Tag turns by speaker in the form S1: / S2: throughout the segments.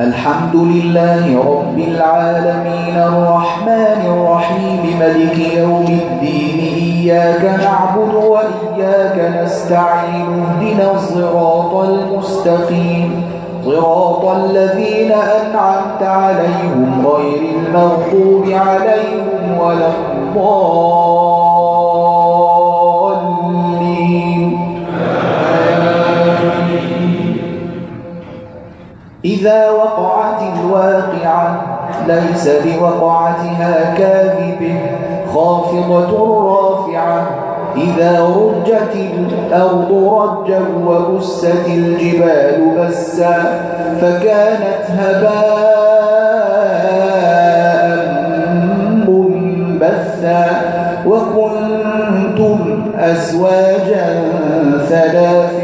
S1: الحمد لله رب العالمين الرحمن الرحيم ملك يوم الدين إياك نعبد وإياك نستعين اهدنا الصراط المستقيم. صراط الذين أنعمت عليهم غير المغضوب عليهم ولا الضالين. إذا وقعت الواقعة ليس لوقعتها كاذب خافضة رافعة. إذا رجت الأرض رجا وبست الجبال بسا فكانت هباء منبثا. وكنتم أزواجا ثلاث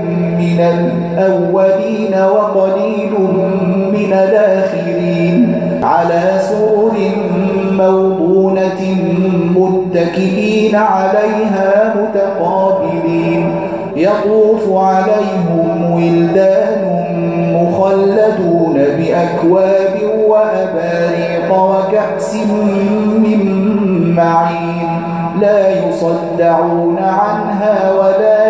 S1: من الأولين وقليل من الآخرين. على سور موضونة متكئين عليها متقابلين. يطوف عليهم ولدان مخلدون بأكواب وأباريق وكأس من معين. لا يصدعون عنها ولا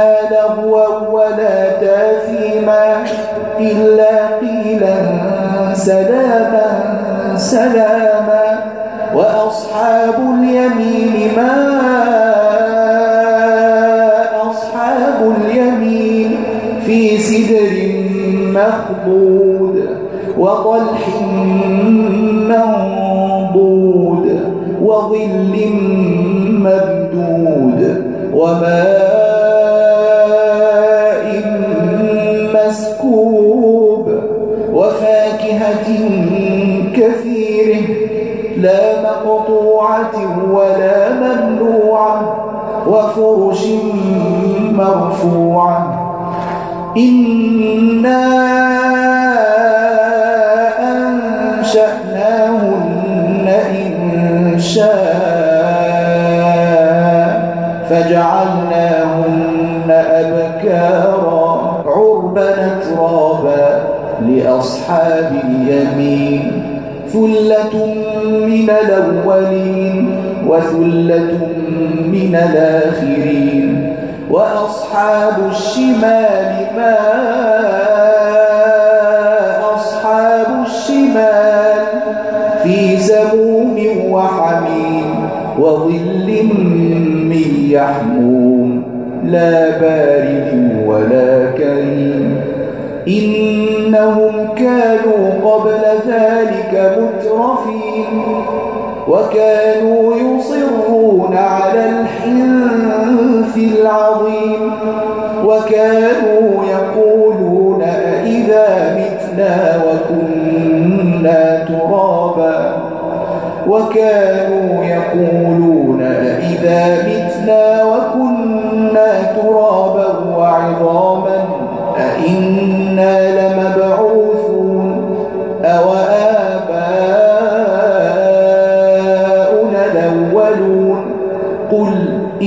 S1: سلاما وأصحاب اليمين ما أصحاب اليمين في سدر مخضود وطلح وفاكهة كثير لا مقطوعة ولا ممنوعة وفرش مرفوعة إنا أنشأناهن إن شاء لأصحاب اليمين. ثلة من الأولين وثلة من الآخرين. وأصحاب الشمال ما أصحاب الشمال في سموم وحميم وظل من يحموم. لا بارد ولا كريم. إنهم كانوا قبل ذلك مترفين وكانوا يصرون على الحنث العظيم وكانوا يقولون أئذا متنا وكنا ترابا وكانوا يقولون أئذا متنا وكنا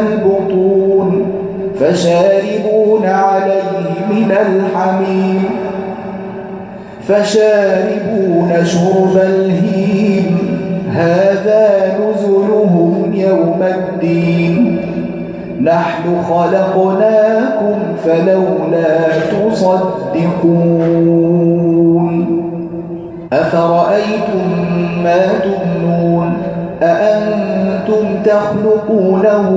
S1: البطون فشاربون عليه من الحميم فشاربون شرب الهيم هذا نزلهم يوم الدين نحن خلقناكم فلولا تصدقون أفرأيتم ما تمنون أأنتم تخلقونه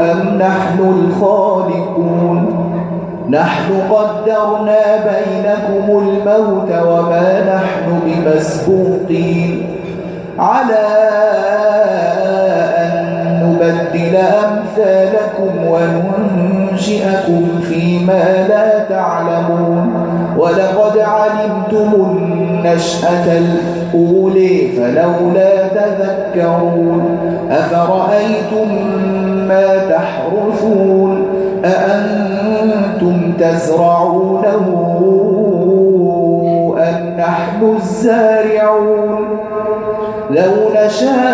S1: أم نحن الخالقون؟ نحن قدرنا بينكم الموت وما نحن بمسبوقين. على أن نبدل أمثالكم وننشئكم فيما لا تعلمون. ولقد علمتم النشأة الأولي فلولا تذكرون أفرأيتم ما تحرثون أأنتم تزرعونه أم نحن الزارعون لو نشاء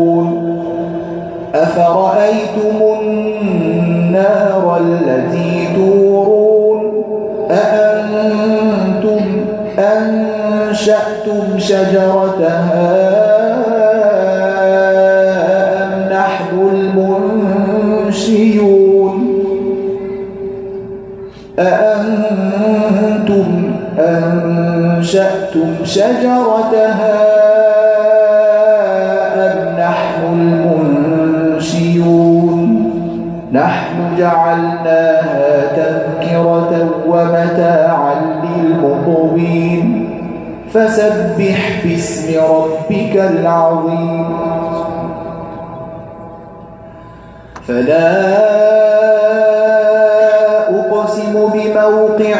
S1: أفرأيتم النار التي تورون أأنتم أنشأتم شجرتها أم نحن المنشيون أأنتم أنشأتم شجرتها أم نحن المنشيون نحن جعلناها تذكرة ومتاعا للمقوين. فسبح باسم ربك العظيم. فلا أقسم بموقع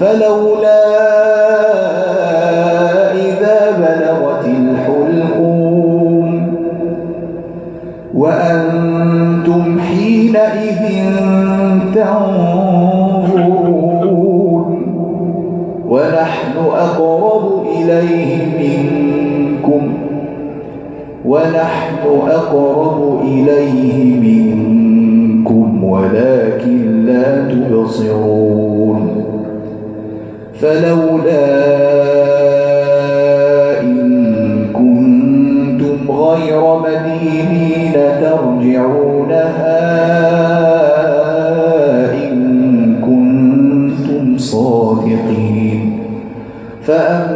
S1: فلولا إذا بلغت الحلقوم وأنتم حينئذ تنظرون ونحن أقرب إليه منكم ونحن أقرب إليه منكم ولكن لا تبصرون فلولا إن كنتم غير مدينين ترجعونها إن كنتم صادقين. فأما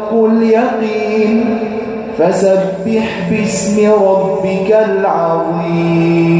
S1: اليقين فسبح باسم ربك العظيم.